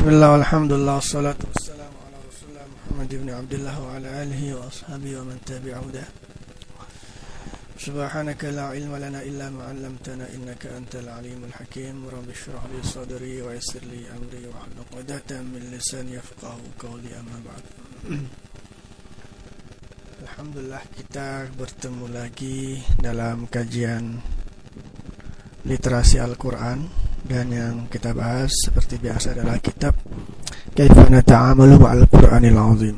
بسم الله والحمد لله والصلاة والسلام على رسول الله محمد بن عبد الله وعلى آله وأصحابه ومن تبع هداه. سبحانك لا علم لنا إلا ما علمتنا إنك أنت العليم الحكيم. رب اشرح لي صدري ويسر لي أمري واحلل عقدة من لساني يفقه قولي أما بعد. Alhamdulillah kita bertemu lagi dalam kajian literasi Al-Quran. Dan yang kita bahas seperti biasa adalah kitab Kaifa Nata'amalu Ma'al Qur'anil Azim.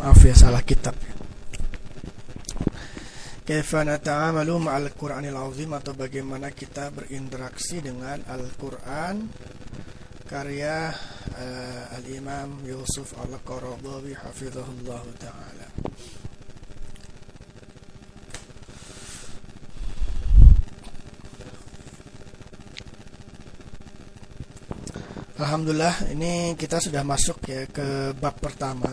Maaf ya salah kitab. Kaifa nata'amalu ma'al Qur'anil Azim atau bagaimana kita berinteraksi dengan Al-Qur'an karya uh, Al-Imam Yusuf Al-Qaradawi hafizahullah taala. Alhamdulillah ini kita sudah masuk ya ke bab pertama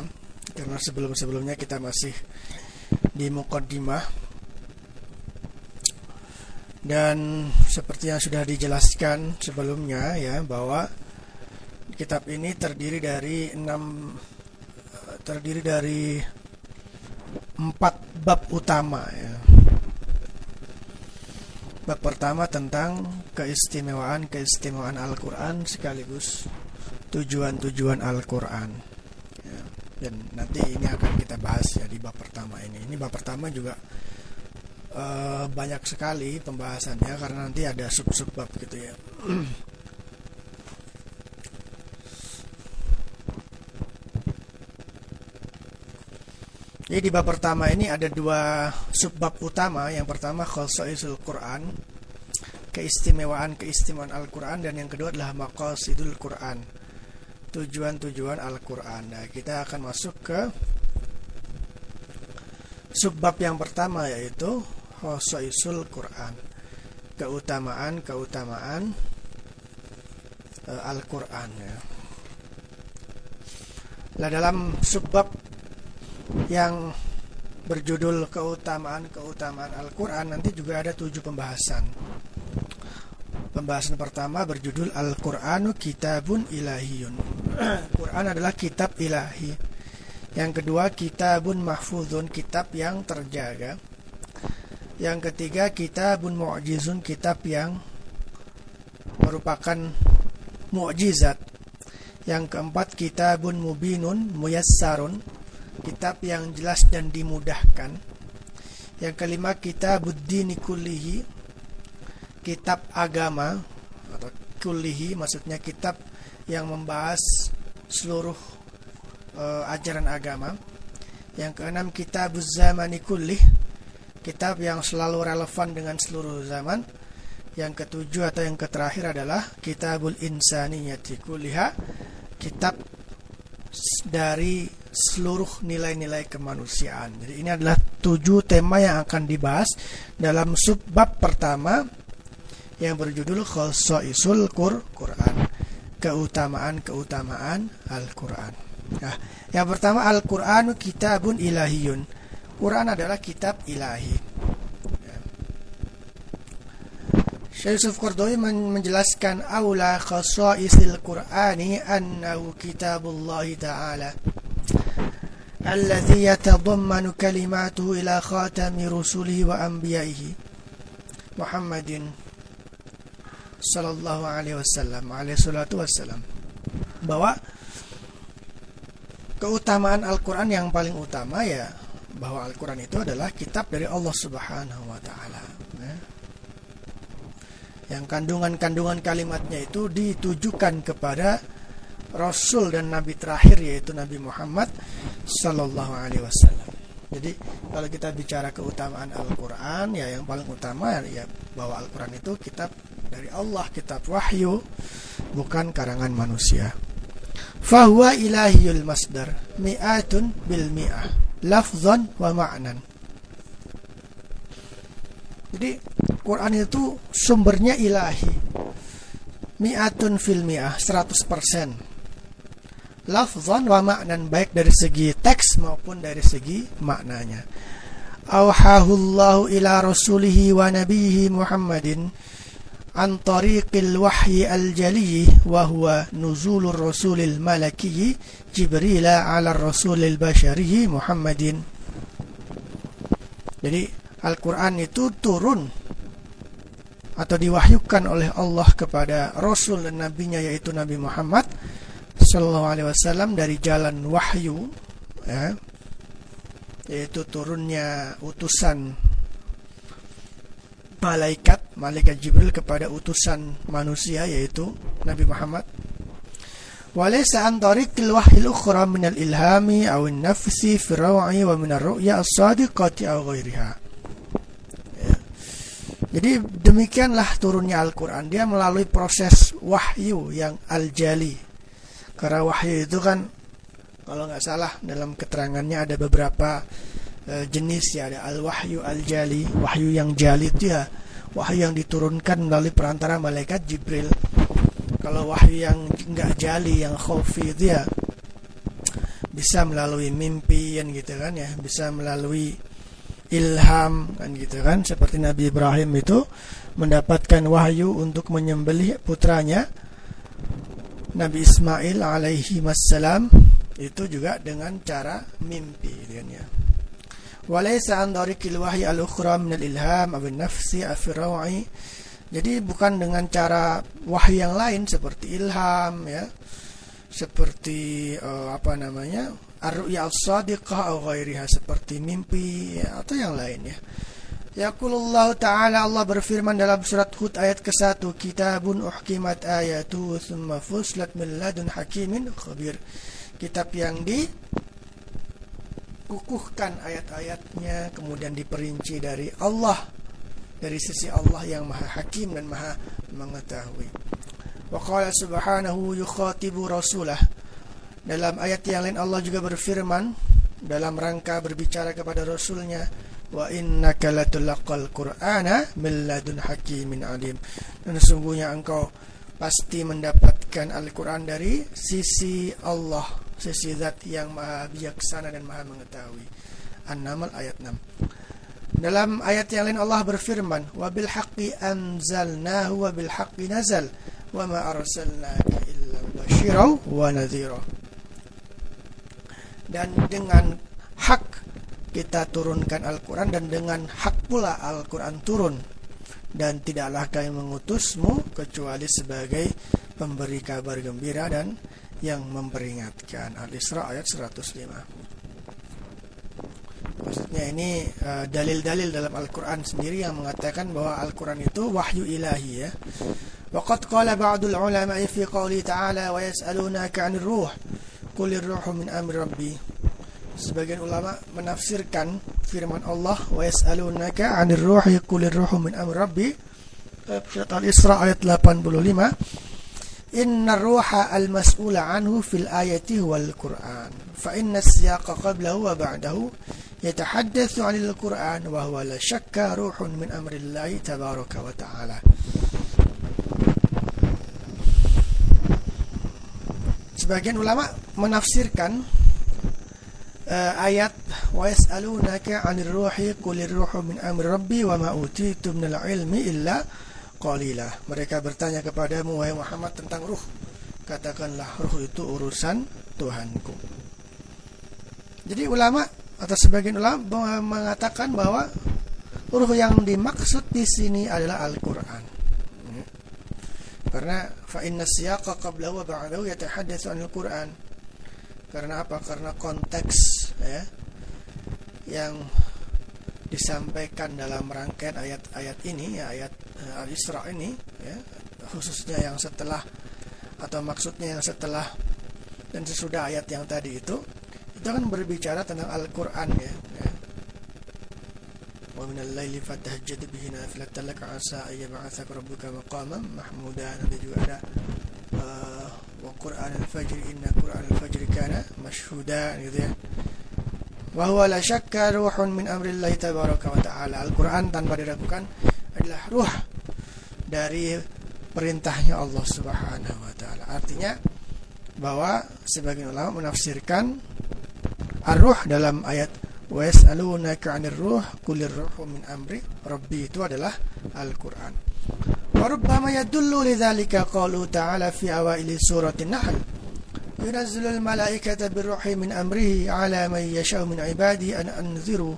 karena sebelum-sebelumnya kita masih di mukaddimah dan seperti yang sudah dijelaskan sebelumnya ya bahwa kitab ini terdiri dari enam terdiri dari empat bab utama ya. Bab pertama tentang keistimewaan keistimewaan Al-Quran sekaligus tujuan-tujuan Al-Quran ya. dan nanti ini akan kita bahas ya di bab pertama ini. Ini bab pertama juga uh, banyak sekali pembahasannya karena nanti ada sub-sub bab gitu ya. Jadi di bab pertama ini ada dua subbab utama. Yang pertama khosaisul Quran, keistimewaan-keistimewaan Al-Quran dan yang kedua adalah maqasidul Quran, tujuan-tujuan Al-Quran. Nah, kita akan masuk ke subbab yang pertama yaitu khosaisul Quran, keutamaan-keutamaan uh, Al-Quran ya. Nah, dalam subbab yang berjudul keutamaan-keutamaan Al-Quran nanti juga ada tujuh pembahasan. Pembahasan pertama berjudul Al-Quranu Kitabun Ilahiyun. Quran adalah kitab ilahi. Yang kedua Kitabun Mahfuzun, kitab yang terjaga. Yang ketiga Kitabun Mu'jizun, kitab yang merupakan mukjizat. Yang keempat Kitabun Mubinun Muyassarun, kitab yang jelas dan dimudahkan. Yang kelima kitab buddini kullihi, kitab agama atau kullihi maksudnya kitab yang membahas seluruh uh, ajaran agama. Yang keenam kitab zamani kullih, kitab yang selalu relevan dengan seluruh zaman. Yang ketujuh atau yang terakhir adalah kitabul insaniyati kulliha, kitab dari seluruh nilai-nilai kemanusiaan. Jadi ini adalah tujuh tema yang akan dibahas dalam subbab pertama yang berjudul Khosaisul Qur Quran. Keutamaan-keutamaan Al-Quran. Nah, yang pertama Al-Quranu kitabun ilahiyun. Quran adalah kitab ilahi. Syekh Yusuf Qardawi menjelaskan aula khasaisil Qur'ani annahu kitabullah ta'ala الذي يتضمن كلماته إلى خاتم رسله وأنبيائه محمد صلى الله عليه وسلم عليه الصلاة والسلام bahwa keutamaan Al-Quran yang paling utama ya bahwa Al-Quran itu adalah kitab dari Allah Subhanahu wa taala ya. yang kandungan-kandungan kalimatnya itu ditujukan kepada Rasul dan Nabi terakhir yaitu Nabi Muhammad Sallallahu Alaihi Wasallam. Jadi kalau kita bicara keutamaan Al-Quran ya yang paling utama ya bahwa Al-Quran itu kitab dari Allah, kitab wahyu, bukan karangan manusia. Fahuwa ilahiyul masdar mi'atun bil mi'ah lafzan wa ma'nan. Jadi Quran itu sumbernya ilahi. Mi'atun fil mi'ah 100% lafzan wa maknan baik dari segi teks maupun dari segi maknanya. awhahullahu ila rasulihi wa nabihi Muhammadin an tariqil wahyi al-jali wa huwa nuzulur rasulil malaki Jibril ala rasulil bashari Muhammadin jadi Al-Quran itu turun atau diwahyukan oleh Allah kepada Rasul dan Nabinya yaitu Nabi Muhammad Sallallahu Alaihi Wasallam dari jalan wahyu, ya, yaitu turunnya utusan malaikat malaikat Jibril kepada utusan manusia yaitu Nabi Muhammad. Walaysa an tariqil wahyil ukhra min al-ilhami aw an-nafsi fi rawi wa min ar-ru'ya as-sadiqati aw ghairiha ya. jadi demikianlah turunnya Al-Quran. Dia melalui proses wahyu yang al-jali Karena wahyu itu kan Kalau nggak salah dalam keterangannya ada beberapa Eh, jenis ya. Ada al-wahyu al-jali wahyu yang jali itu ya. Wahyu yang diturunkan melalui perantara malaikat Jibril. Kalau wahyu yang enggak jali yang khaufi itu ya bisa melalui mimpi kan gitu kan ya. Bisa melalui ilham kan gitu kan. Seperti Nabi Ibrahim itu mendapatkan wahyu untuk menyembelih putranya Nabi Ismail alaihi wassalam itu juga dengan cara mimpi kan ya. Walaysa an dariqil wahyi al-ukhra min al-ilham aw nafsi afrawi. Jadi bukan dengan cara wahyu yang lain seperti ilham ya. Seperti uh, apa namanya? Ar-ru'ya as-sadiqah atau ghairiha seperti mimpi ya, atau yang lainnya ya Yaqulullah Ta'ala Allah berfirman dalam surat Hud ayat ke-1 Kitabun uhkimat ayatu Thumma fuslat min ladun hakimin khabir. Kitab yang di kukuhkan ayat-ayatnya kemudian diperinci dari Allah dari sisi Allah yang maha hakim dan maha mengetahui. Wa qala subhanahu yukhatibu rasulah. Dalam ayat yang lain Allah juga berfirman dalam rangka berbicara kepada rasulnya wa innaka latulaqal qur'ana min ladun hakimin alim. Dan sesungguhnya engkau pasti mendapatkan Al-Qur'an dari sisi Allah sisi zat yang maha bijaksana dan maha mengetahui. An-Naml ayat 6 dalam ayat yang lain Allah berfirman wa bil haqqi anzalnahu wa bil haqqi nazal wa ma arsalnaka illa basyiran wa nadhira. Dan dengan kita turunkan Al-Quran dan dengan hak pula Al-Quran turun. Dan tidaklah kami mengutusmu kecuali sebagai pemberi kabar gembira dan yang memperingatkan. Al-Isra ayat 105 Maksudnya ini uh, dalil-dalil uh, dalam Al-Quran sendiri yang mengatakan bahwa Al-Quran itu wahyu ilahi ya. Qala ba'dul ulama fi qawli ta'ala wa yas'alunaka 'anil ruh. Qulir ruhu min amri rabbi sebagian ulama menafsirkan firman Allah wa yas'alunaka 'anir ruhi qulir ruhu min amri rabbi. Eh, surat Al-Isra ayat 85 Inna ruha al-mas'ula anhu fil ayati wal Qur'an. Fa inna siyaqa qablahu wa ba'dahu yatahaddatsu 'anil Qur'an wa huwa la syakka ruhun min amrillahi tabaraka wa ta'ala. Sebagian ulama menafsirkan uh, ayat wa yas'alunaka 'anil ruhi qulir ruhu min amri rabbi wa ma utitu minal ilmi illa qalilah. Mereka bertanya kepadamu wahai Muhammad tentang ruh. Katakanlah ruh itu urusan Tuhanku. Jadi ulama atau sebagian ulama mengatakan bahwa ruh yang dimaksud di sini adalah Al-Qur'an. Karena fa inna siyaqa qablahu wa ba'dahu yatahaddatsu 'anil Qur'an. Karena apa? Karena konteks ya yang disampaikan dalam rangkaian ayat-ayat ini ya ayat uh, Al-Isra ini ya khususnya yang setelah atau maksudnya yang setelah dan sesudah ayat yang tadi itu itu kan berbicara tentang Al-Qur'an ya, ya. Wa min al-laili fatahajjad bihi nafilatan laka asa ay yab'athaka rabbuka maqaman juga ada uh, wa Qur'an al-fajr inna Qur'an al-fajr kana mashhuda gitu Wahwa la syakka ruhun min amrillahi tabaraka wa ta'ala. Al-Quran tanpa diragukan adalah ruh dari perintahnya Allah subhanahu wa ta'ala. Artinya bahwa sebagian ulama menafsirkan ar-ruh dalam ayat wa yas'alunaka 'anir ruh qulir ruhu min amri. Rabbi itu adalah Al-Qur'an. Wa yadullu qalu ta'ala fi awaili surati Nahl yunazzilul malaikata birruhi min amrihi 'ala man yasha'u min 'ibadi an anziru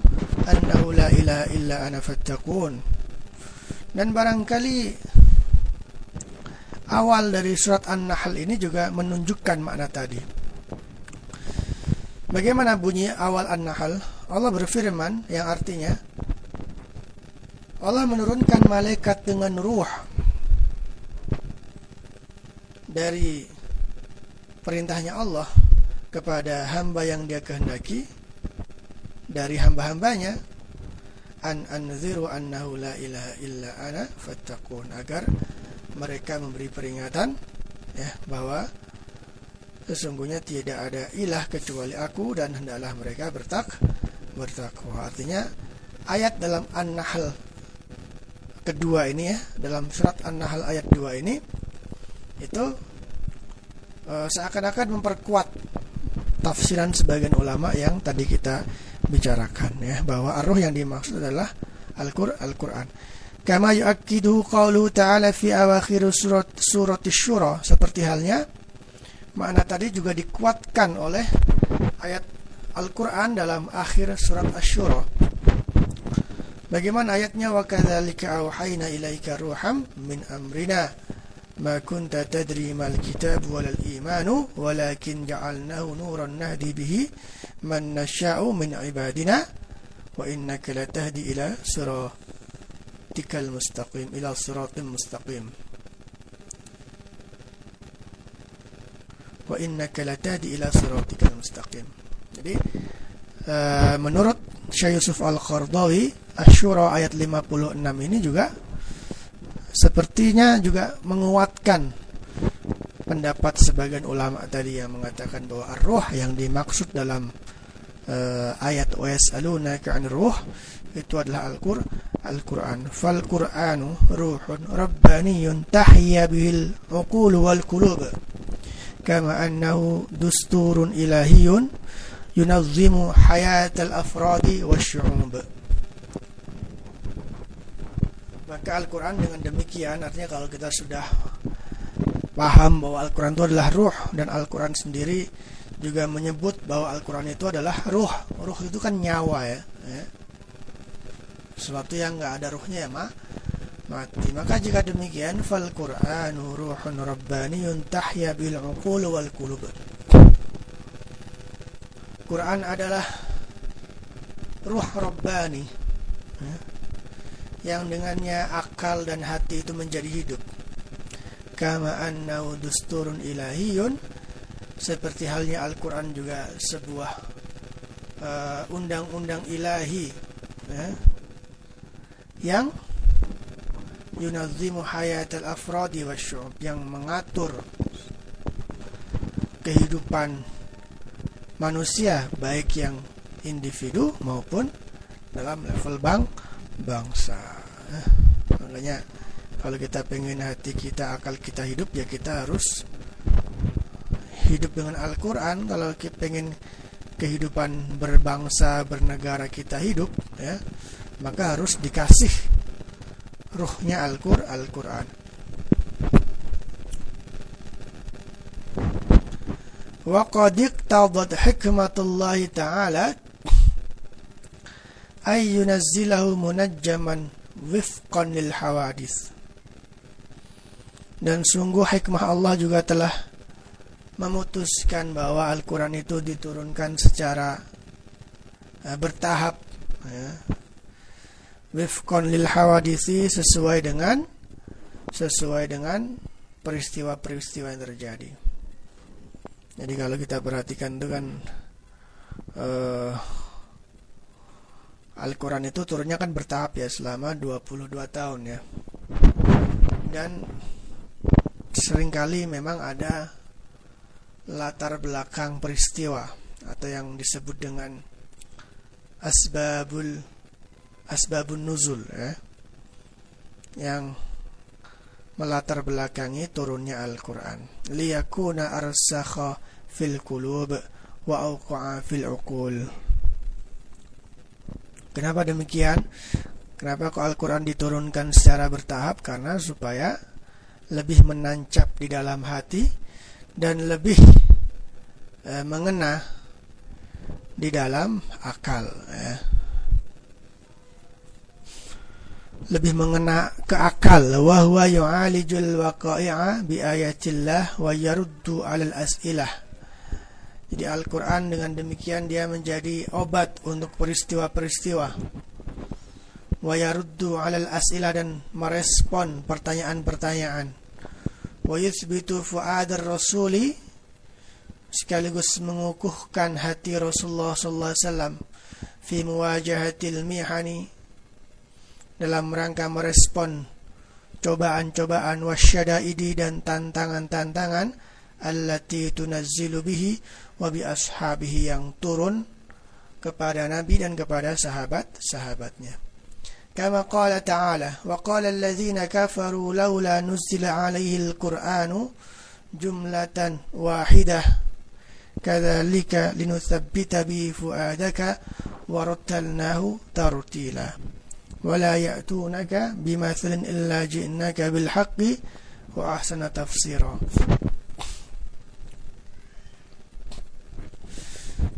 annahu la ilaha illa ana fattaqun dan barangkali awal dari surat An-Nahl ini juga menunjukkan makna tadi Bagaimana bunyi awal An-Nahl? Allah berfirman yang artinya Allah menurunkan malaikat dengan ruh dari perintahnya Allah kepada hamba yang dia kehendaki dari hamba-hambanya an anziru annahu la ilaha illa ana fattaqun agar mereka memberi peringatan ya bahwa sesungguhnya tidak ada ilah kecuali aku dan hendaklah mereka bertak bertakwa. Artinya ayat dalam An-Nahl kedua ini ya dalam surat An-Nahl ayat 2 ini itu seakan-akan memperkuat tafsiran sebagian ulama yang tadi kita bicarakan ya bahwa arwah yang dimaksud adalah Al-Qur'an Al-Qur'an. Kama yu'akkidu qawlu ta'ala fi awakhir surat surat syura seperti halnya Makna tadi juga dikuatkan oleh ayat Al-Quran dalam akhir surat Ash-Shura. Bagaimana ayatnya? Wa kadzalika auhayna ilaika ruham min amrina ma kunta tadri mal kitab wal imanu walakin ja'alnahu nuran nahdi bihi man nasha'u min ibadina wa innaka latahdi ila siratikal mustaqim ila siratim mustaqim wa innaka latadi ila siratikal mustaqim. Jadi uh, menurut Syekh Yusuf Al-Qardawi Asyura ayat 56 ini juga sepertinya juga menguatkan pendapat sebagian ulama tadi yang mengatakan bahwa ar-ruh yang dimaksud dalam uh, ayat wayasalunaka 'anir ruh itu adalah Al-Qur'an Al-Quran. Fal Quranu ruhun rabbaniyun tahya bihil uqul wal qulub. Kama annahu dusturun ilahiyun yunazzimu hayatal afradi wasyu'ub maka Al-Quran dengan demikian artinya kalau kita sudah paham bahwa Al-Quran itu adalah ruh dan Al-Quran sendiri juga menyebut bahwa Al-Quran itu adalah ruh ruh itu kan nyawa ya, ya. sesuatu yang nggak ada ruhnya ya mak mati. Maka jika demikian fal Qur'anu ruhun rabbaniyun tahya bil uqul wal qulub. Quran adalah ruh rabbani ya, yang dengannya akal dan hati itu menjadi hidup. Kama annahu dusturun ilahiyun seperti halnya Al-Quran juga sebuah uh, undang-undang uh, ilahi ya, yang yunazimu hayat al-afradi wa syu'ub yang mengatur kehidupan manusia baik yang individu maupun dalam level bang bangsa makanya kalau kita pengen hati kita akal kita hidup ya kita harus hidup dengan Al-Quran. Kalau kita pengen kehidupan berbangsa bernegara kita hidup ya maka harus dikasih ruhnya Al-Qur Al-Quran. Wa qad ta'ala ay yunazzilahu munajjaman wifqan lil hawadis dan sungguh hikmah Allah juga telah memutuskan bahwa Al-Quran itu diturunkan secara uh, bertahap ya, wifkon lil hawadisi sesuai dengan sesuai dengan peristiwa-peristiwa yang terjadi. Jadi kalau kita perhatikan itu kan uh, Al-Quran itu turunnya kan bertahap ya selama 22 tahun ya. Dan sering kali memang ada latar belakang peristiwa atau yang disebut dengan asbabul asbabun nuzul ya yang melatar belakangi turunnya Al-Quran liyakuna arsakha fil qulub wa awqa'a fil uqul Kenapa demikian? Kenapa kok Al-Quran diturunkan secara bertahap? Karena supaya lebih menancap di dalam hati dan lebih e, mengena di dalam akal. Ya. Lebih mengena ke akal. Wahwa yu'alijul waqa'i'a bi ayatillah wa yaruddu alal as'ilah. Jadi Al-Quran dengan demikian dia menjadi obat untuk peristiwa-peristiwa. Wa yaruddu 'alal as'ilah dan merespon pertanyaan-pertanyaan. Wa yuthbitu fu'adar rasuli sekaligus mengukuhkan hati Rasulullah sallallahu alaihi wasallam fi muwajahatil mihani dalam rangka merespon cobaan-cobaan wasyadaidi dan tantangan-tantangan allati tunazzilu bihi wa bi ashabihi yang turun kepada Nabi dan kepada sahabat-sahabatnya. كما قال تعالى وقال الذين كفروا لولا نزل عليه القرآن جملة واحدة كذلك لنثبت به فؤادك ورتلناه ترتيلا ولا يأتونك بمثل إلا جئناك بالحق وأحسن تفسيرا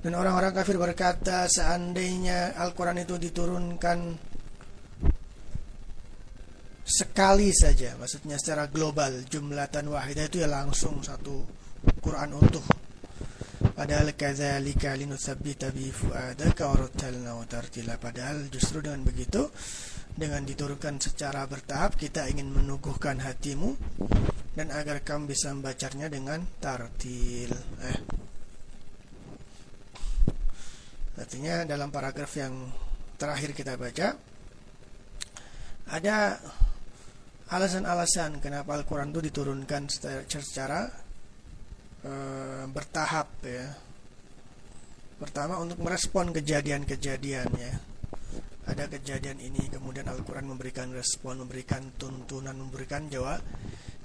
Dan orang-orang kafir berkata seandainya Al-Quran itu diturunkan sekali saja maksudnya secara global jumlatan wahidah itu ya langsung satu Quran utuh. Padahal kadzalika linutsabbita bi fuadaka wa tartila. Padahal justru dengan begitu dengan diturunkan secara bertahap kita ingin menuguhkan hatimu dan agar kamu bisa membacanya dengan tartil. Eh artinya dalam paragraf yang terakhir kita baca ada alasan-alasan kenapa Al-Quran itu diturunkan secara, secara e, bertahap ya. Pertama untuk merespon kejadian-kejadian ya. Ada kejadian ini kemudian Al-Quran memberikan respon, memberikan tuntunan, memberikan jawab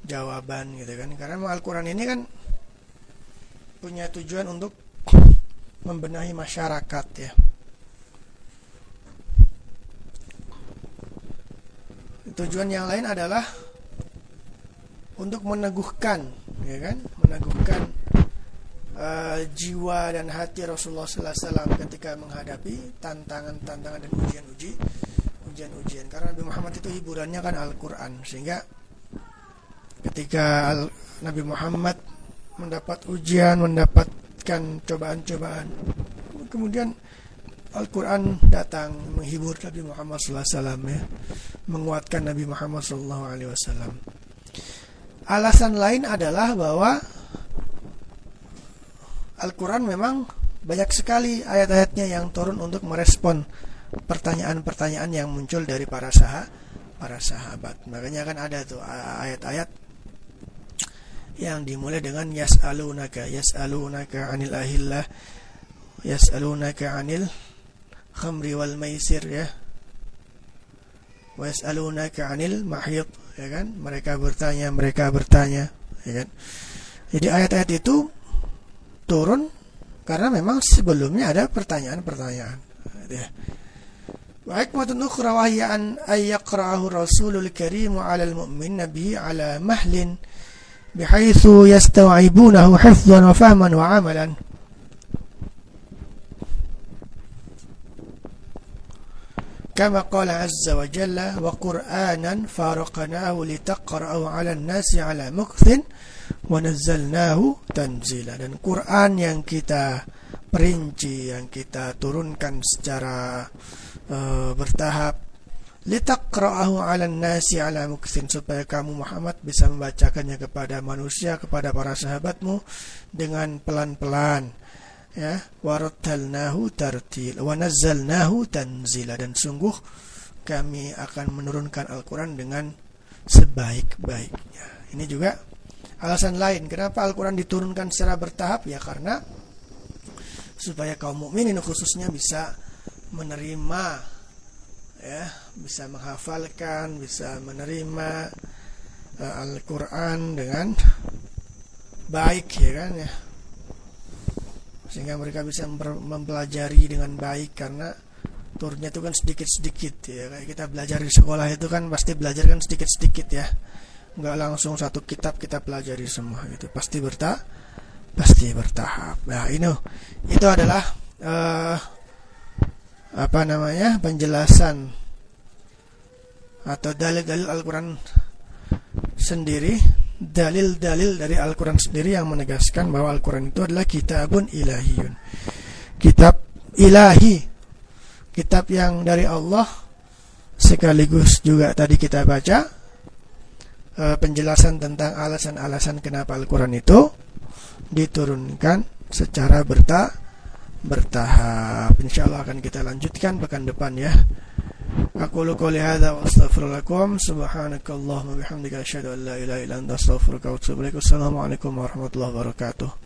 jawaban gitu kan. Karena Al-Quran ini kan punya tujuan untuk membenahi masyarakat ya. tujuan yang lain adalah untuk meneguhkan ya kan meneguhkan uh, jiwa dan hati Rasulullah Wasallam ketika menghadapi tantangan-tantangan dan ujian-uji ujian-ujian karena Nabi Muhammad itu hiburannya kan Al-Quran sehingga ketika Nabi Muhammad mendapat ujian mendapatkan cobaan-cobaan kemudian Al-Quran datang menghibur Nabi Muhammad SAW ya, menguatkan Nabi Muhammad SAW. Alasan lain adalah bahwa Al-Quran memang banyak sekali ayat-ayatnya yang turun untuk merespon pertanyaan-pertanyaan yang muncul dari para sahabat, para sahabat. Makanya kan ada tuh ayat-ayat yang dimulai dengan yas'alunaka yas'alunaka 'anil ahillah yas'alunaka 'anil khamri wal maisir ya. Yas'alunaka 'anil mahid ya kan? Mereka bertanya mereka bertanya ya kan? Jadi ayat-ayat itu turun karena memang sebelumnya ada pertanyaan-pertanyaan ya. Wa hikmatun ukhra wa hiya an ay yaqra'ahu rasulul karim 'ala al-mu'min nabi 'ala mahlin bihaythu yastawibunahu hifdhan wa fahman wa 'amalan كما قال عز وجل وقرآنا فارقناه لتقرأه على الناس على مكث ونزلناه تنزيلا dan Quran yang kita perinci yang kita turunkan secara uh, bertahap litaqra'ahu 'alan nasi 'ala mukthin supaya kamu Muhammad bisa membacakannya kepada manusia kepada para sahabatmu dengan pelan-pelan. Ya warattalnahu tartil wa nazzalnahu tanzila dan sungguh kami akan menurunkan Al-Qur'an dengan sebaik-baiknya. Ini juga alasan lain kenapa Al-Qur'an diturunkan secara bertahap. Ya karena supaya kaum mukminin khususnya bisa menerima ya, bisa menghafalkan, bisa menerima uh, Al-Qur'an dengan baik ya kan ya. Sehingga mereka bisa mempelajari dengan baik karena turunnya itu kan sedikit-sedikit ya. Kayak kita belajar di sekolah itu kan pasti belajar kan sedikit-sedikit ya. Nggak langsung satu kitab kita pelajari semua gitu. Pasti berta pasti bertahap. Nah ini itu adalah uh, apa namanya penjelasan atau dalil-dalil Al-Quran sendiri dalil-dalil dari Al-Quran sendiri yang menegaskan bahwa Al-Quran itu adalah kitabun ilahiyun. Kitab ilahi. Kitab yang dari Allah sekaligus juga tadi kita baca e, penjelasan tentang alasan-alasan kenapa Al-Quran itu diturunkan secara berta bertahap. Insyaallah akan kita lanjutkan pekan depan ya. Aku qouli hadza wa astaghfirullakum subhanakallahumma bihamdika asyhadu an la ilaha illa anta astaghfiruka warahmatullahi wabarakatuh.